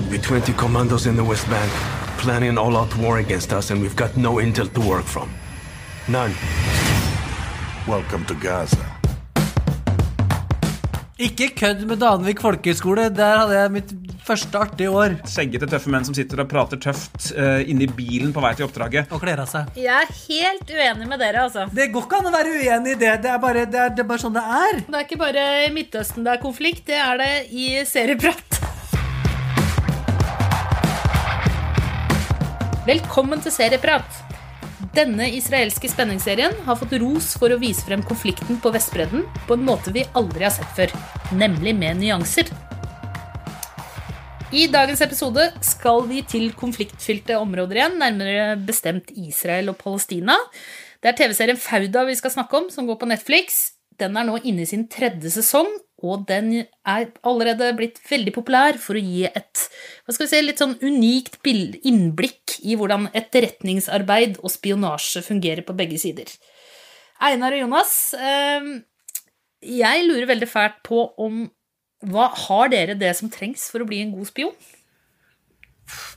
Could be 20 commandos in the West Bank, planning an all-out war against us, and we've got no intel to work from. None. Welcome to Gaza. Ikke kødd med Danvik folkehøgskole. Der hadde jeg mitt første artige år. Skjeggete, tøffe menn som sitter og prater tøft uh, inni bilen på vei til oppdraget. Og kler av seg. Jeg er helt uenig med dere, altså. Det går ikke an å være uenig i det. Det er bare, det er, det er bare sånn det er. Det er ikke bare i Midtøsten det er konflikt, det er det i serieprat. Velkommen til Serieprat. Denne israelske spenningsserien har fått ros for å vise frem konflikten på Vestbredden på en måte vi aldri har sett før, nemlig med nyanser. I dagens episode skal vi til konfliktfylte områder igjen, nærmere bestemt Israel og Palestina. Det er TV-serien Fauda vi skal snakke om, som går på Netflix. Den er nå inne i sin tredje sesong, og den er allerede blitt veldig populær for å gi et hva skal vi si, litt sånn unikt innblikk i hvordan etterretningsarbeid og spionasje fungerer på begge sider. Einar og Jonas, ehm, jeg lurer veldig fælt på om hva, Har dere det som trengs for å bli en god spion?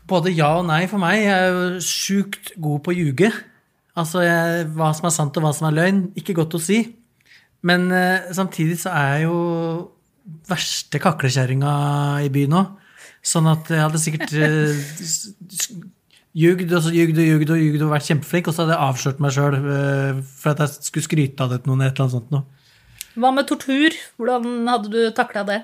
Både ja og nei for meg. Jeg er jo sjukt god på å ljuge. Altså jeg, hva som er sant og hva som er løgn, ikke godt å si. Men uh, samtidig så er jeg jo verste kaklekjerringa i byen òg. Sånn at jeg hadde sikkert ljugd og ljugd og ljugd og ljugd og vært kjempeflink, og så hadde jeg avslørt meg sjøl eh, for at jeg skulle skryte av det til noen. et eller annet sånt noe. Hva med tortur? Hvordan hadde du takla det?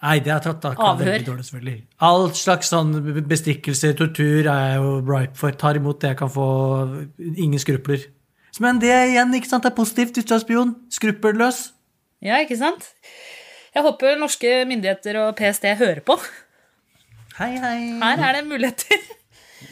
Nei, det har jeg takla veldig dårlig, selvfølgelig. All slags sånn bestikkelse, tortur, er jeg jo ripe for. Tar imot det jeg kan få. Ingen skrupler. Men det igjen ikke sant, det er positivt hvis du er spion. Skruppelløs. Ja, ikke sant? Jeg håper norske myndigheter og PST hører på. Hei, hei. Her er det muligheter.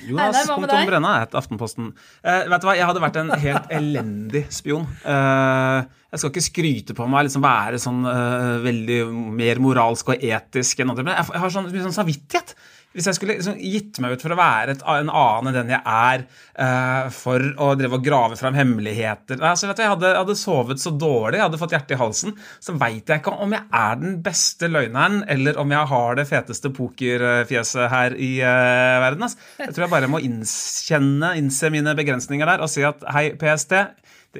Jonas punktum Brenna et Aftenposten. Eh, vet du hva, Jeg hadde vært en helt elendig spion. Eh, jeg skal ikke skryte på meg liksom være sånn eh, veldig mer moralsk og etisk enn andre, men jeg, jeg har sånn, sånn samvittighet. Hvis jeg skulle liksom gitt meg ut for å være et, en annen enn den jeg er, uh, for å drive og grave fram hemmeligheter altså, du, jeg, hadde, hadde sovet så dårlig, jeg hadde fått hjertet i halsen, så veit jeg ikke om jeg er den beste løgneren, eller om jeg har det feteste pokerfjeset her i uh, verden. Altså. Jeg tror jeg bare må innkjenne, innse mine begrensninger der og si at hei, PST,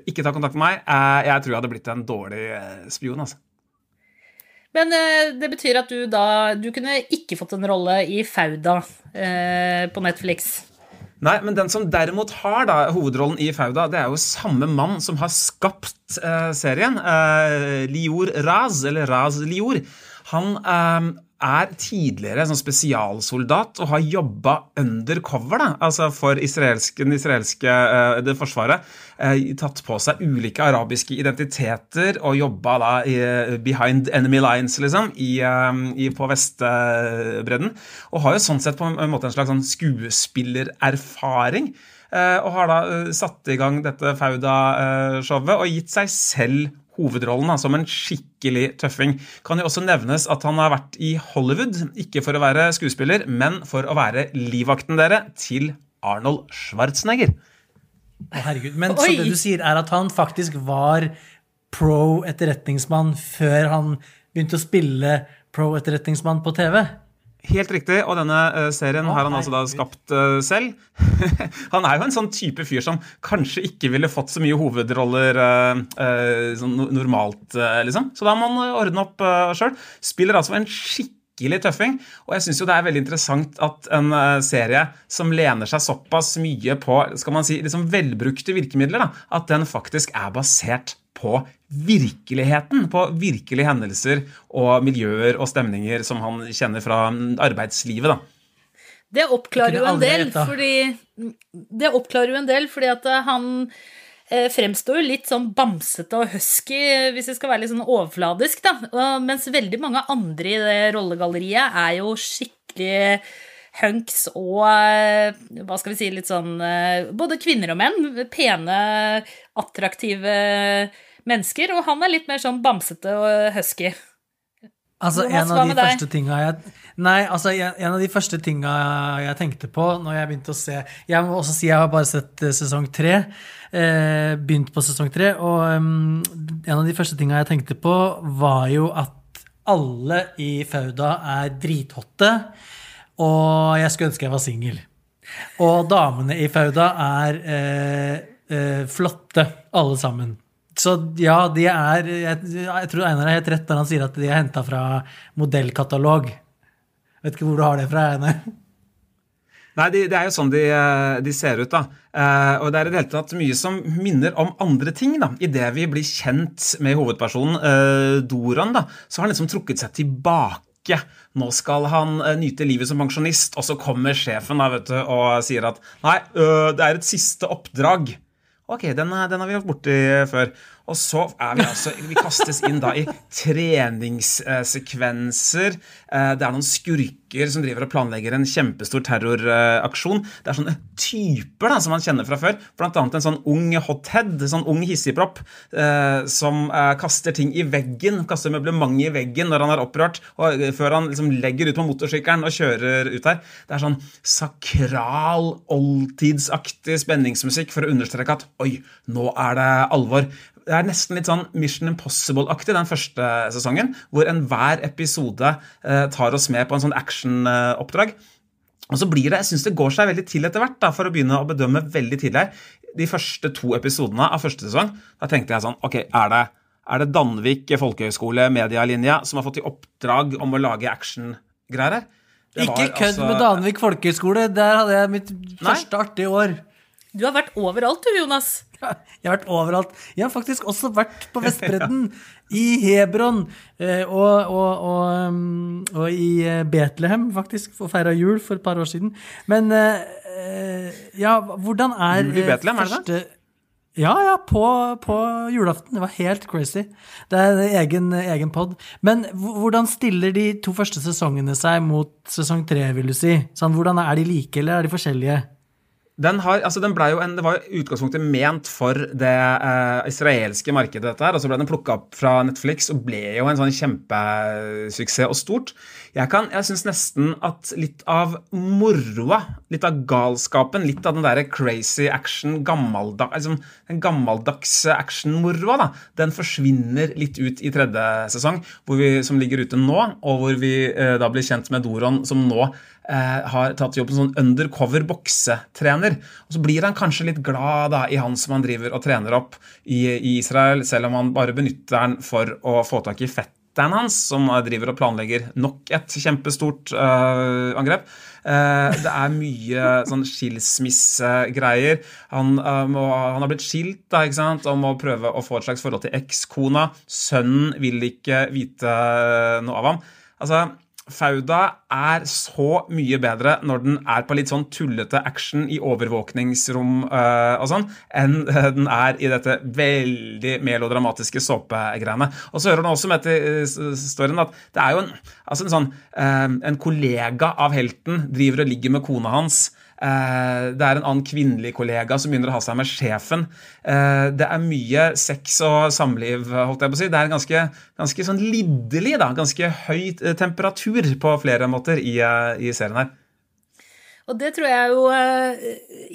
ikke ta kontakt med meg. Uh, jeg tror jeg hadde blitt en dårlig spion. altså. Men eh, det betyr at du da Du kunne ikke fått en rolle i Fauda eh, på Netflix. Nei, men den som derimot har da, hovedrollen i Fauda, det er jo samme mann som har skapt eh, serien. Eh, Lior Raz, eller Raz Lior. Han eh, er tidligere sånn spesialsoldat og har jobba undercover da, altså for israelske, den israelske uh, det forsvaret. Uh, tatt på seg ulike arabiske identiteter og jobba da i, behind enemy lines, liksom, i, i, på Vestbredden. Og har jo sånn sett på en måte en slags sånn skuespillererfaring. Og har da satt i gang dette Fauda-showet og gitt seg selv hovedrollen da, som en skikkelig tøffing. Kan jo også nevnes at han har vært i Hollywood, ikke for å være skuespiller, men for å være livvakten dere til Arnold Schwarzenegger. Herregud. Men så det du sier, er at han faktisk var pro etterretningsmann før han begynte å spille pro etterretningsmann på TV? Helt riktig, og denne uh, serien oh, har han altså da skapt uh, selv. han er jo en sånn type fyr som kanskje ikke ville fått så mye hovedroller uh, sånn normalt, liksom. Så da må han ordne opp uh, sjøl. Spiller altså en skikkelig tøffing. Og jeg syns jo det er veldig interessant at en serie som lener seg såpass mye på skal man si, liksom velbrukte virkemidler, da, at den faktisk er basert på virkeligheten, på virkelige hendelser og miljøer og stemninger som han kjenner fra arbeidslivet. da. Det oppklarer jo en del, fordi Det oppklarer jo en del, fordi at eh, han eh, fremstår jo litt sånn bamsete og husky, hvis det skal være litt sånn overfladisk, da. Mens veldig mange andre i det rollegalleriet er jo skikkelig hunks og eh, hva skal vi si, litt sånn Både kvinner og menn. Pene, attraktive mennesker, og han er litt mer sånn bamsete og husky. Altså, en av jeg Nei, altså, en av de første tinga jeg tenkte på når jeg begynte å se Jeg må også si jeg har bare sett eh, sesong tre. Eh, begynt på sesong tre. Og um, en av de første tinga jeg tenkte på, var jo at alle i Fauda er drithotte. Og jeg skulle ønske jeg var singel. Og damene i Fauda er eh, eh, flotte, alle sammen. Så ja, de er Jeg, jeg tror Einar er helt rett når han sier at de er henta fra modellkatalog. Vet ikke hvor du har det fra, Einar. Nei, det de er jo sånn de, eh, de, ser ut, da. Eh, og det er i det hele tatt mye som minner om andre ting, da. Idet vi blir kjent med hovedpersonen eh, Doran, da, så har han liksom trukket seg tilbake. Nå skal han eh, nyte livet som pensjonist, og så kommer sjefen da, vet du, og sier at nei, øh, det er et siste oppdrag. Ok, den, den har vi vært borti før. Og så er vi altså Vi kastes inn da i treningssekvenser. Eh, det er noen skurker som driver og planlegger en kjempestor terroraksjon. Det er sånne typer da, som man kjenner fra før. Blant annet en sånn ung hothead, sånn ung hissigpropp, eh, som eh, kaster ting i veggen. Kaster møblementet i veggen når han er opprørt, og før han liksom legger ut på motorsykkelen og kjører ut her. Det er sånn sakral, oldtidsaktig spenningsmusikk for å understreke at oi, nå er det alvor det er nesten litt sånn Mission Impossible-aktig den første sesongen, hvor enhver episode eh, tar oss med på en sånn actionoppdrag. Og så blir det, Jeg syns det går seg veldig til etter hvert, da, for å begynne å bedømme veldig tidlig her. De første to episodene av første sesong, da tenkte jeg sånn Ok, er det, er det Danvik folkehøgskole medialinja som har fått i oppdrag om å lage actiongreier her? Ikke kødd altså... med Danvik folkehøgskole. Der hadde jeg mitt første artige år. Du har vært overalt du, Jonas. Jeg har vært overalt. Jeg har faktisk også vært på Vestbredden, i Hebron eh, og, og, og, um, og, i eh, Betlehem, faktisk, og feira jul for et par år siden. Men eh, ja, hvordan er Jul i Betlehem, er det det? Ja, ja, på, på, julaften. Det var helt crazy. Det er egen, egen pod. Men hvordan stiller de to første sesongene seg mot sesong tre, vil du si? Sånn, hvordan Er de like, eller er de forskjellige? Den, har, altså den ble jo en, det var jo utgangspunktet ment for det eh, israelske markedet, dette her, og så ble den plukka opp fra Netflix og ble jo en sånn kjempesuksess og stort. Jeg, kan, jeg syns nesten at litt av moroa, litt av galskapen, litt av den der crazy action, gammeldag, altså den gammeldagse actionmoroa, den forsvinner litt ut i tredje sesong, vi, som ligger ute nå, og hvor vi eh, da blir kjent med Doron, som nå har tatt jobb som sånn undercover boksetrener. Og så blir han kanskje litt glad da, i han som han driver og trener opp i, i Israel, selv om han bare benytter han for å få tak i fetteren hans, som driver og planlegger nok et kjempestort uh, angrep. Uh, det er mye sånn skilsmissegreier. Han, um, han, har blitt skilt da, ikke sant? og må prøve å få et slags forhold til ekskona. Sønnen vil ikke vite noe av ham. Altså, Fauda er så mye bedre når den er på litt sånn tullete action i overvåkningsrom uh, og sånn, enn den er i dette veldig melodramatiske såpegreiene. Og så hører du også med til storyen at det er jo en, altså en sånn uh, En kollega av helten driver og ligger med kona hans. Eh, det er en annen kvinnelig kollega som begynner å ha seg med sjefen. Eh, det er mye sex og samliv, holdt jeg på å si. Det er ganske, ganske sånn lidderlig, da. Ganske høy eh, temperatur på flere måter i, i serien her. Og det tror jeg jo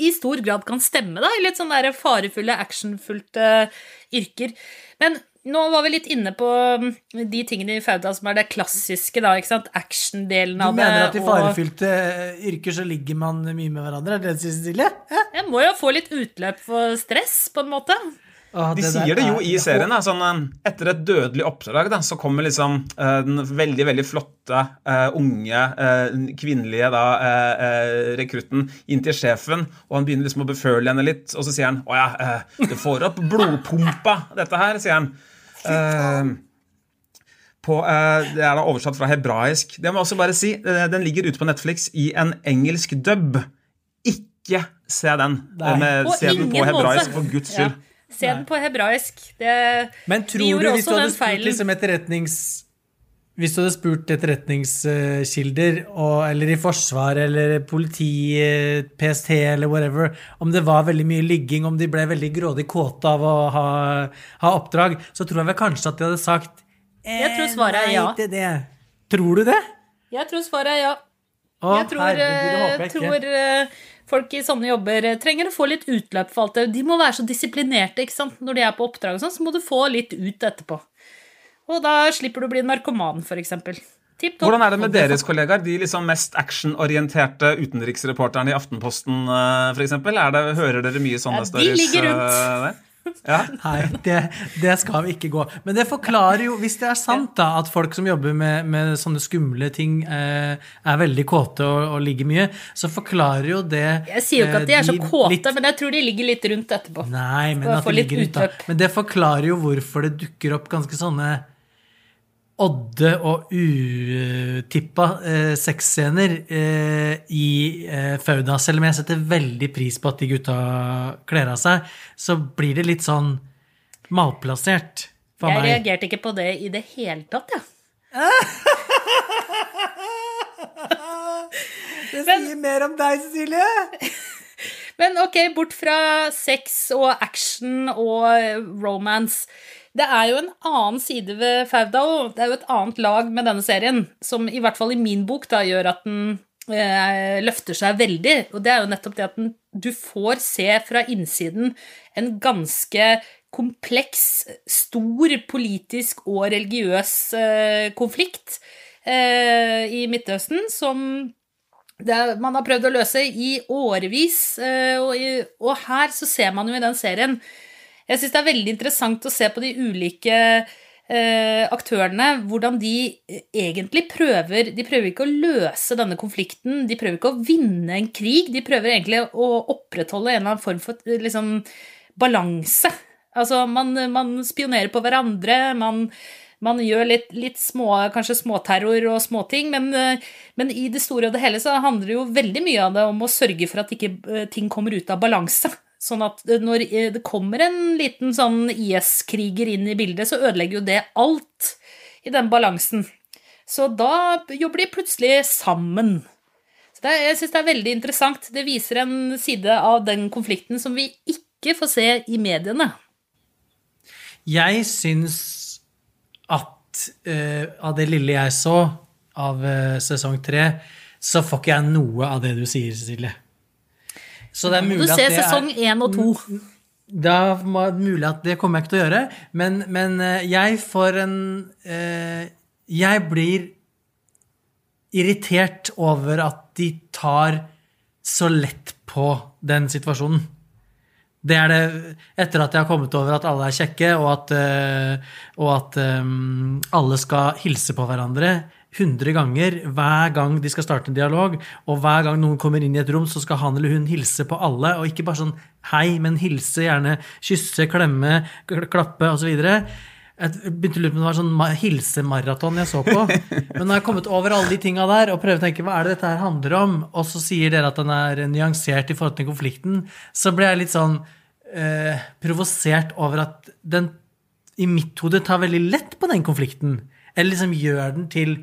i stor grad kan stemme, da, i litt sånn der farefulle, actionfullte yrker. Men nå var vi litt inne på um, de tingene i Fauda som er det klassiske, da, ikke sant? Action-delen av det. Du mener at i farefylte og... yrker så ligger man mye med hverandre? Er det det Cecilie? Ja? Jeg må jo få litt utløp for stress, på en måte. Ah, de sier det jo i serien. Da, sånn, um, etter et dødelig oppdrag da, så kommer liksom uh, den veldig veldig flotte, uh, unge, uh, kvinnelige da, rekrutten inn til sjefen, og han begynner liksom å beføle henne litt, og så sier han 'Å ja, det får opp blodpumpa, dette her', sier han. Uh, på, uh, det er da oversatt fra hebraisk. Det må jeg også bare si. Uh, den ligger ute på Netflix i en engelsk dub. Ikke se den. Med, se den på hebraisk, for guds skyld. Ja. Se den på hebraisk. Det, Men tror du, hvis du hadde spurt liksom etterretnings... Hvis du hadde spurt etterretningskilder, eller i forsvar eller politi, PST eller whatever, om det var veldig mye ligging, om de ble veldig grådig kåte av å ha, ha, oppdrag, så tror jeg vel kanskje at de hadde sagt eh, Jeg tror svaret er ja. Til det. Tror du det? Jeg tror svaret er ja. Å, jeg tror, herregud, jeg tror eh, folk i sånne jobber eh, trenger å få litt utløp for alt det. De må være så disiplinerte ikke sant? når de er på oppdrag, og sånn, så må du få litt ut etterpå. Og da slipper du å bli en narkoman, f.eks. Tipp. Hvordan er det med deres kollegaer? De liksom mest actionorienterte utenriksreporterne i Aftenposten f.eks.? Hører dere mye sånne Ja, de ligger rundt. eh. Ja. Nei, det, det skal vi ikke gå. Men det forklarer jo, hvis det er sant da, at folk som jobber med, med sånne skumle ting, eh, er veldig kåte og, og ligger mye, så forklarer jo det Jeg sier jo ikke at de er så eh, kåte, litt- men jeg tror de ligger litt rundt etterpå. Nei, men at de litt ligger ut, da. Men det forklarer jo hvorfor det dukker opp ganske sånne odde og utippa eh, sexscener eh, i eh, Fauda. Selv om jeg setter veldig pris på at de gutta kler av seg, så blir det litt sånn malplassert for Jeg meg. reagerte ikke på det i det hele tatt, jeg. Det sier mer om deg, Cecilie! Men ok, bort fra sex og action og romance. Det er jo en annen side ved Faudal. det er jo et annet lag med denne serien, som i hvert fall i min bok da gjør at den eh, løfter seg veldig. Og det er jo nettopp det at den, du får se fra innsiden en ganske kompleks, stor politisk og religiøs eh, konflikt eh, i Midtøsten som det man har prøvd å løse i årevis, eh, og, og her så ser man jo i den serien Jeg syns det er veldig interessant å se på de ulike eh, aktørene, hvordan de eh, egentlig prøver De prøver ikke å løse denne konflikten, de prøver ikke å vinne en krig, de prøver egentlig å opprettholde en eller annen form for eh, liksom, balanse. Altså, man, man spionerer på hverandre, man man gjør litt, litt små, kanskje småterror og småting, men, eh, men i det store og det hele så handler det jo veldig mye av det om å sørge for at ikke ting kommer ut av balanse. Sånn at når eh, det kommer en liten sånn IS-kriger inn i bildet, så ødelegger jo det alt i den balansen. Så da jobber de plutselig sammen. Så det, jeg syns det er veldig interessant. Det viser en side av den konflikten som vi ikke får se i mediene. Jeg syns at uh, av det lille jeg så av uh, sesong tre, så får ikke jeg noe av det du sier, Cecilie. Så det er Du mulig at ser sesong er én og to. Det er mulig at det kommer jeg ikke til å gjøre, men, men eh, jeg får en eh, Jeg blir irritert over at de tar så lett på den situasjonen. Det er det etter at jeg har kommet over at alle er kjekke, og at, eh, og at eh, alle skal hilse på hverandre 100 ganger hver gang de skal starte en dialog. Og hver gang noen kommer inn i et rom, så skal han eller hun hilse på alle. Og ikke bare sånn hei, men hilse, gjerne kysse, klemme, kl- klappe osv. Jeg begynte å lure på om det var sånn ma- hilsemaraton jeg så på. Men når jeg kommet over alle de tinga der og prøver å tenke hva er det dette her handler om, og så sier dere at den er nyansert i forhold til konflikten, så ble jeg litt sånn eh, provosert over at den i mitt hode tar veldig lett på den konflikten. Eller liksom gjør den til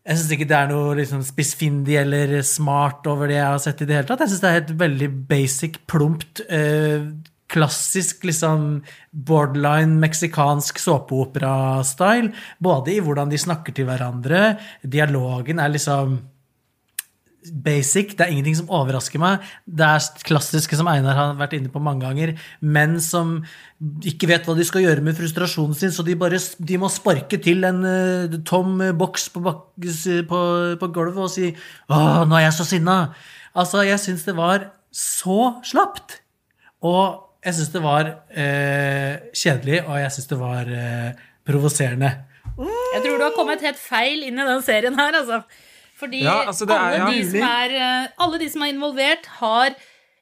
Jeg syns ikke det er noe liksom spissfindig eller smart over det jeg har sett i det hele tatt. Jeg syns det er et veldig basic, plumpt, øh, klassisk liksom borderline meksikansk såpeopera-style. Både i hvordan de snakker til hverandre, dialogen er liksom basic. Det er ingenting som overrasker meg. Det er klassiske som Einar har vært inne på mange ganger. Menn som ikke vet hva de skal gjøre med frustrasjonen sin, så de bare de må sparke til en uh, tom boks på, på, på gulvet og si 'Å, nå er jeg så sinna'. Altså, jeg syns det var så slapt. Og jeg syns det var uh, kjedelig, og jeg syns det var uh, provoserende. Jeg tror du har kommet helt feil inn i den serien her, altså. Fordi Ja, altså, det er- alle, ja, de som er, eh, alle de som er involvert, har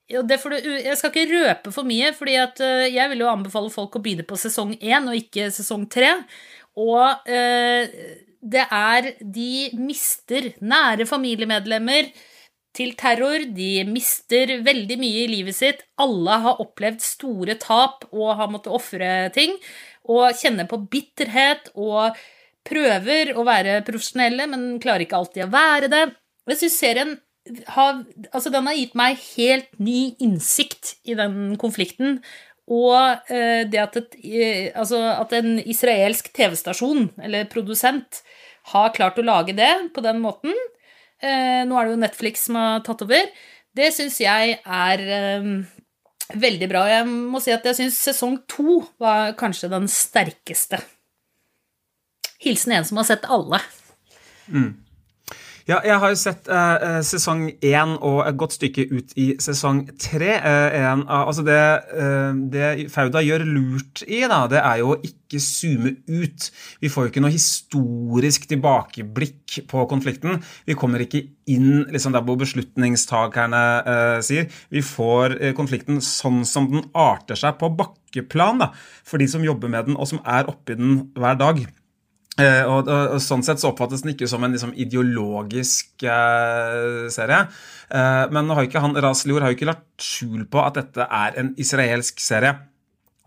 får Jeg skal ikke røpe for mye, fordi eh, jeg vil jo anbefale folk å begynne på sesong én og ikke sesong tre. Og eh, det er De mister nære familiemedlemmer til terror. De mister veldig mye i livet sitt. Alle har opplevd store tap og har måttet ofre ting. Og kjenner på bitterhet og prøver å være profesjonelle, men klarer ikke alltid å være det. Jeg syns serien har, altså den har gitt meg helt ny innsikt i den konflikten. Og eh, det at, et, eh, altså at en israelsk TV-stasjon, eller produsent, har klart å lage det på den måten eh, Nå er det jo Netflix som har tatt over. Det syns jeg er veldig bra. Jeg må si at jeg syns sesong to var kanskje den sterkeste. Hilsen en som har sett alle. Mm. Ja, jeg har jo sett eh, sesong én og et godt stykke ut i sesong tre. Uh, altså det, eh, det, Fauda gjør lurt i, da, det er jo å ikke zoome ut. Vi får jo ikke noe historisk tilbakeblikk på konflikten. Vi kommer ikke inn liksom der hvor beslutningstakerne sier. Vi får konflikten sånn som den arter seg på bakkeplan da, for de som jobber med den, og som er oppi den hver dag. Eh, og, og, og, Sånn sett så oppfattes den ikke som en liksom, ideologisk eh, serie. Eh, men har ikke han, Raslior har jo ikke lagt skjul på at dette er en israelsk serie.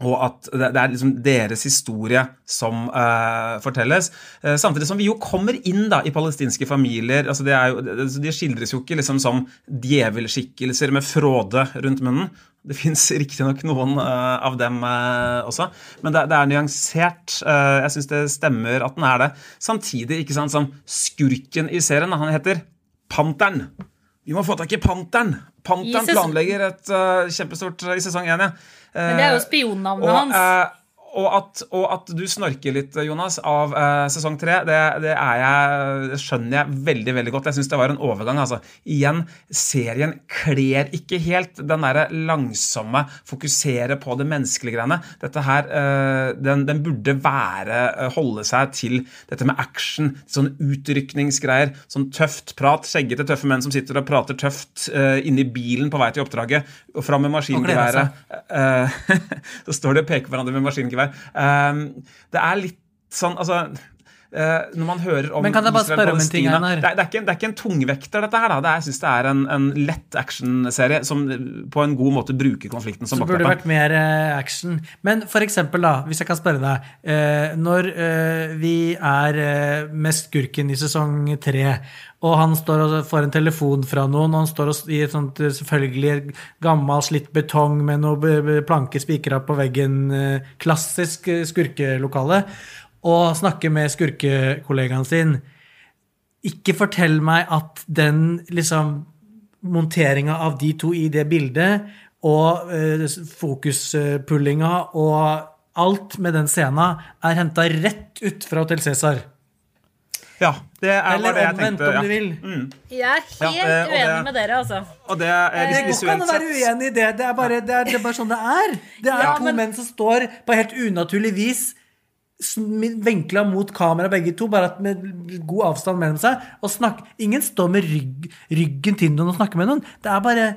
Og at det, det er liksom deres historie som uh, fortelles. Uh, samtidig som vi jo kommer inn da i palestinske familier. altså jo, De skildres jo ikke liksom som djevelskikkelser med fråde rundt munnen. Det fins riktignok noen uh, av dem også, men det, det er nyansert. Jeg syns det stemmer at den er det. Samtidig ikke sant, som skurken i serien. Han heter Panteren. Vi må få tak i Panteren! Panteren planlegger et kjempestort i sesong én. Ja. Men det er jo spionnavnet hans og at, og at, du snorker litt, Jonas, av eh, sesong tre, det, det, det, skjønner jeg veldig veldig godt. Jeg syns det var en overgang. altså. Igjen, serien kler ikke helt den derre langsomme, fokusere på det menneskelige greiene. Dette her, eh, den, den, burde være, uh, holde seg til dette med action, sånn utrykningsgreier, sånn tøft prat, skjeggete, tøffe menn som sitter og prater tøft eh, inni bilen på vei til oppdraget, og fram med maskingeværet. så står de og peker hverandre med maskingeværet Um, det er litt sånn altså når man hører om Men kan jeg bare spørre om en ting Einar? Det, det, det er ikke en tungvekter, dette her. da. Det, jeg syns det er en, en lett actionserie som på en god måte bruker konflikten som bakteppe. Så burde det vært mer uh, action. Men for eksempel, da, hvis jeg kan spørre deg. Uh, når vi er med skurken i sesong tre, og han står og får en telefon fra noen, og han står i et sånt selvfølgelig gammel, slitt betong med noen planker spikra på veggen, klassisk skurkelokale og snakke med skurkekollegaen sin. Ikke fortell meg at den liksom monteringa av de to i det bildet, og eh, fokuspullinga og alt med den scena er henta rett ut fra Hotell Cæsar. Ja, det er Eller det jeg omvendt, om du vil. Mm. Jeg er helt ja, det, uenig det, med dere, altså. Og det er det går ikke an å være uenig i det. Det er, bare, det, er, det er bare, sånn det er. Det er ja, to men... menn som står på helt unaturlig vis vinkla mot kamera begge to, bare med god avstand mellom seg. Og snakk, ingen står med rygg, ryggen til noen og snakker med noen. Det er bare,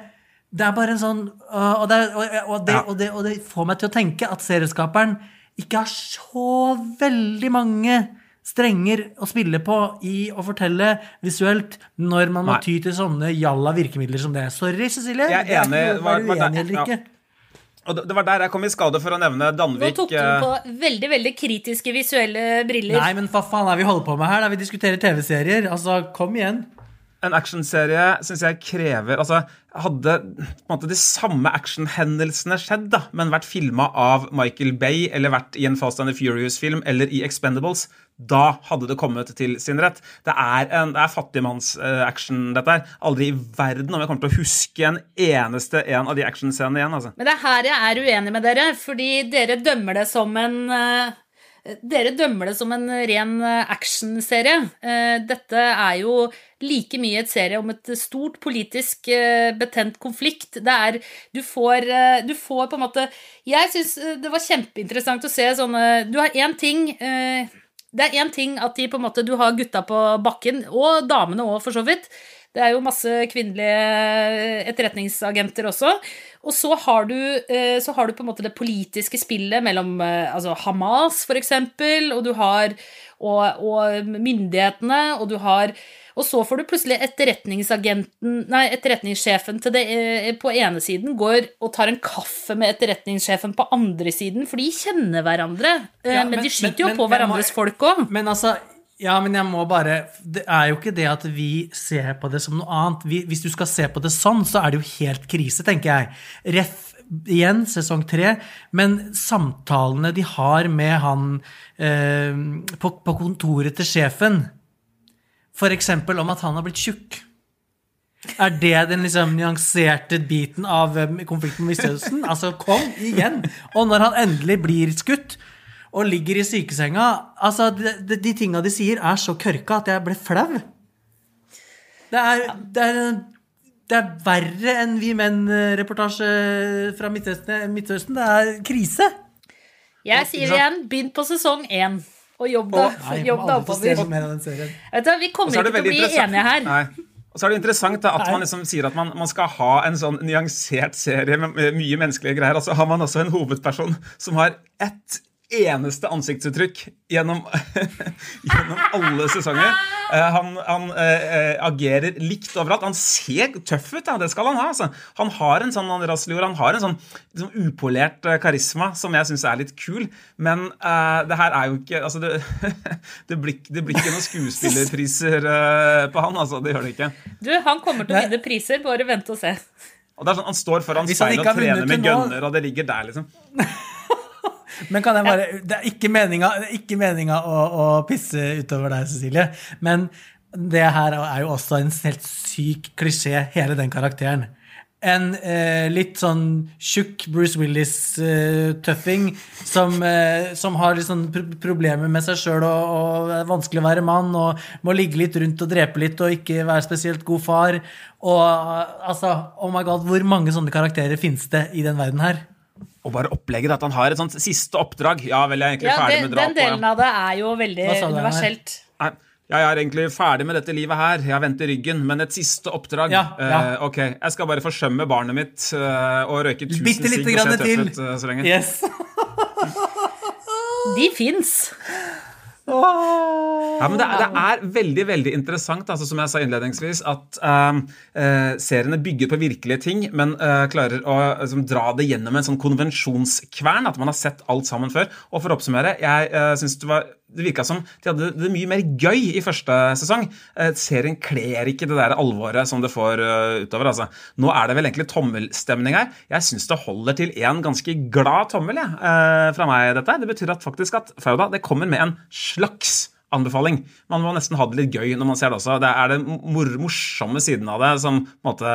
det er bare en sånn og det, og, det, og, det, og det, får meg til å tenke at serieskaperen ikke har så veldig mange strenger å spille på i å fortelle visuelt når man må ty til sånne jalla virkemidler som det. Sorry, Cecilie. Jeg er enig. Var, eller ikke? ja. Og Det var der jeg kom i skade for å nevne Danvik. Nå tok du på eh, veldig veldig kritiske visuelle briller. Nei, men hva faen er vi holder på med her? Da vi diskuterer TV-serier. Altså, kom igjen. En actionserie syns jeg krever Altså, hadde måte de samme actionhendelsene skjedd, da, men vært filma av Michael Bay, eller vært i en Fast and the Furious-film, eller i Expendables, da hadde det kommet til sin rett. Det er, en, det er fattigmannsaction, uh, dette her. Aldri i verden om jeg kommer til å huske en eneste en av de actionscenene igjen. altså. Men det er her jeg er uenig med dere, fordi dere dømmer det som en uh, dere dømmer det som en ren eh, actionserie. Dette er jo like mye et serie om et stort politisk betent konflikt. Det er Du får, du får på en måte Jeg syns det var kjempeinteressant å se sånne Du har én ting det er én ting at de måte, du har gutta på bakken, og damene òg, for så vidt. Det er jo masse kvinnelige etterretningsagenter også. Og så har du, eh, så har du på en måte det politiske spillet mellom eh, altså Hamas, for eksempel, og du har og, og myndighetene, og du har og så får du plutselig etterretningsagenten Nei, etterretningssjefen til det eh, på ene siden går og tar en kaffe med etterretningssjefen på andre siden, for de kjenner hverandre. Ja, men, men, de skyter men, jo på hverandres må, folk òg. Men altså, ja, men jeg må bare Det er jo ikke det at vi ser på det som noe annet. Vi, hvis du skal se på det sånn, så er det jo helt krise, tenker jeg. Ref igjen, sesong tre. Men samtalene de har med han eh, på, på kontoret til sjefen F.eks. om at han har blitt tjukk. Er det den liksom nyanserte biten av eh, konflikten med Midtøsten? Altså, kom igjen! Og når han endelig blir skutt, og ligger i sykesenga. Altså, de, de, de tinga de sier, er så kørka at jeg ble flau. Det er, det er, det er verre enn Vi menn-reportasje fra Midtøsten, Midtøsten. Det er krise. Jeg sier igjen, begynn på sesong én. Og jobb deg oppover. vi kommer er ikke til å bli enige her. Nei. Og så er det interessant da, at man liksom sier at man, man skal ha en sånn nyansert serie med, mye menneskelige greier. Og så har man også en hovedperson som har ett eneste ansiktsuttrykk gjennom, gjennom alle sesonger. Uh, han han eh, agerer likt overalt. Han ser tøff ut, ja, det skal han ha. Altså. Han har en sånn Raslior, han har en sånn liksom, upolert karisma som jeg syns er litt kul. Men uh, det her er jo ikke altså, det, det, blir, det blir ikke noen skuespillerpriser på han, altså. Det gjør det ikke. Du, han kommer til å vinne priser, bare vent og se. Og det er sånn, Han står foran speilet og trener med gønner, gunner, og det ligger der, liksom. Men kan jeg bare Det er ikke meninga, å, å pisse utover deg, Cecilie. Men det her er jo også en helt syk klisjé, hele den karakteren. En eh, litt sånn tjukk Bruce Willis-tøffing som, eh, som har litt sånn pro problemer med seg sjøl og, og er vanskelig å være mann og må ligge litt rundt og drepe litt og ikke være spesielt god far. Og altså, oh my god, hvor mange sånne karakterer finnes det i den verden her? Og bare opplegget at han har et sånt siste oppdrag. Ja vel, jeg er egentlig Ja, ferdig den, med drap. den delen av det er jo veldig universelt. Nei, jeg er egentlig ferdig med dette livet her. Jeg venter ryggen, men et siste oppdrag. Ja, ja. Uh, ok, jeg skal bare forsømme barnet mitt uh, og røyke tusen Bitte sigg lite og se tøff til. ut uh, så lenge. Yes. De fins. Ja, men det, det er veldig veldig interessant, altså, som jeg sa innledningsvis, at uh, seriene bygger på virkelige ting, men uh, klarer å liksom, dra det gjennom en sånn konvensjonskvern. At man har sett alt sammen før. Og for å oppsummere, jeg uh, syns det var det virka som de hadde det mye mer gøy i første sesong. Eh, serien kler ikke det der alvoret som det får eh, utover. altså. Nå er det vel egentlig tommelstemning her. Jeg syns det holder til en ganske glad tommel jeg, eh, fra meg. dette. Det betyr at faktisk at Fauda det kommer med en slags anbefaling. Man må nesten ha det litt gøy når man ser det også. Det er den mor morsomme siden av det som på en måte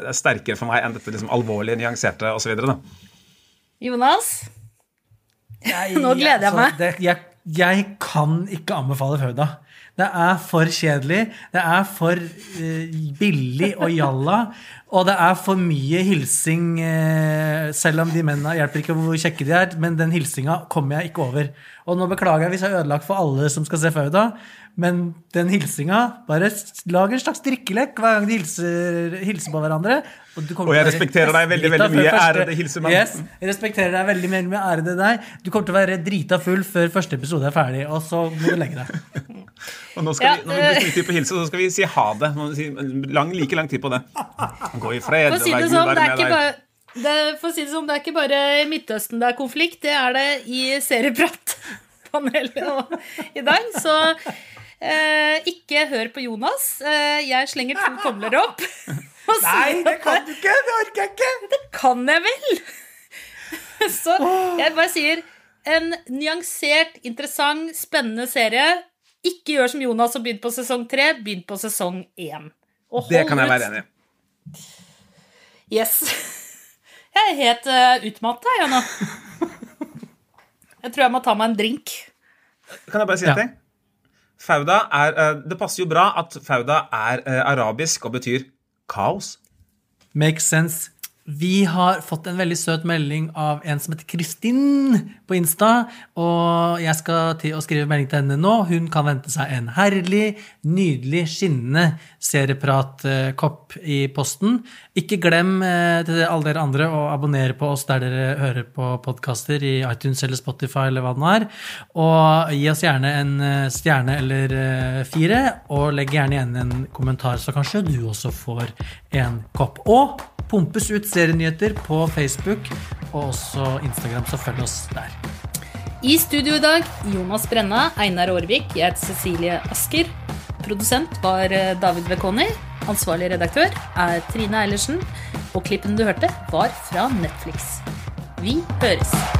er sterkere for meg enn dette liksom alvorlige, nyanserte osv. Jonas? Jeg, Nå gleder jeg altså, meg. Det, jeg, jeg kan ikke anbefale Fauda. Det er for kjedelig, det er for uh, billig og jalla, og det er for mye hilsing, Uh, selv om de mennene hjelper ikke hvor kjekke de er, men den hilsinga kommer jeg ikke over. Og nå beklager jeg hvis jeg har ødelagt for alle som skal se Fauda, men den hilsinga Bare lag en slags drikkelek hver gang de hilser, hilser på hverandre. Og, du Og jeg respekterer deg veldig, veldig mye, ærede hilsemann. Yes, jeg respekterer deg veldig mye, mye ærede deg. Du kommer til å være drita full før første episode er ferdig, og så må du legge deg. Og nå skal Ja, vi, når vi bruker tid på hilse, så skal vi si ha det. Si lang, like lang tid på det. Gå i fred. Si vær det Gud sånn, være det er med ikke deg. bare det, for å si det sånn, det er ikke bare i Midtøsten det er konflikt, det er det i seriepratpanelet i dag. Så eh, ikke hør på Jonas. Eh, jeg slenger to tomler opp. og det kan du ikke! Det orker jeg ikke! Det kan jeg vel! Så jeg bare sier en nyansert, interessant, spennende serie. Ikke gjør som Jonas og begynn på sesong tre, begynn på sesong én. Og Det kan jeg være enig i. Yes. Jeg er helt uh, utmatta, jeg nå. Jeg tror jeg må ta meg en drink. Kan jeg bare si en Ja. ting? Fauda er eh, Det passer jo bra at Fauda er eh, arabisk og betyr kaos. Makes sense. Vi har fått en veldig søt melding av en som heter Kristin på Insta. Og jeg skal til å skrive melding til henne nå. Hun kan vente seg en herlig, nydelig, skinnende seriepratkopp i posten. Ikke glem eh, til alle dere andre å abonnere på oss der dere hører på podkaster i iTunes eller Spotify eller hva det nå er. Og gi oss gjerne en eh, stjerne eller eh, fire, og legg gjerne igjen en kommentar, så kanskje du også får en kopp. Og pumpes ut serienyheter på Facebook og også Instagram, så følg oss der. I studio i dag Jonas Brenna, Einar Aarvik, jeg heter Cecilie Asker. Produsent var eh, David Bekoni. Ansvarlig redaktør er Trine Eilertsen. Og klippen du hørte, var fra Netflix. Vi høres.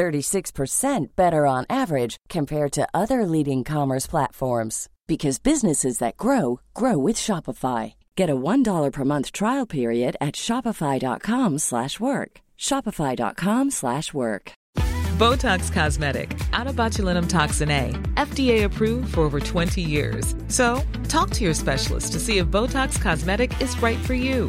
36% better on average compared to other leading commerce platforms because businesses that grow grow with Shopify. Get a $1 per month trial period at shopify.com/work. shopify.com/work. Botox Cosmetic, out of botulinum toxin A, FDA approved for over 20 years. So, talk to your specialist to see if Botox Cosmetic is right for you.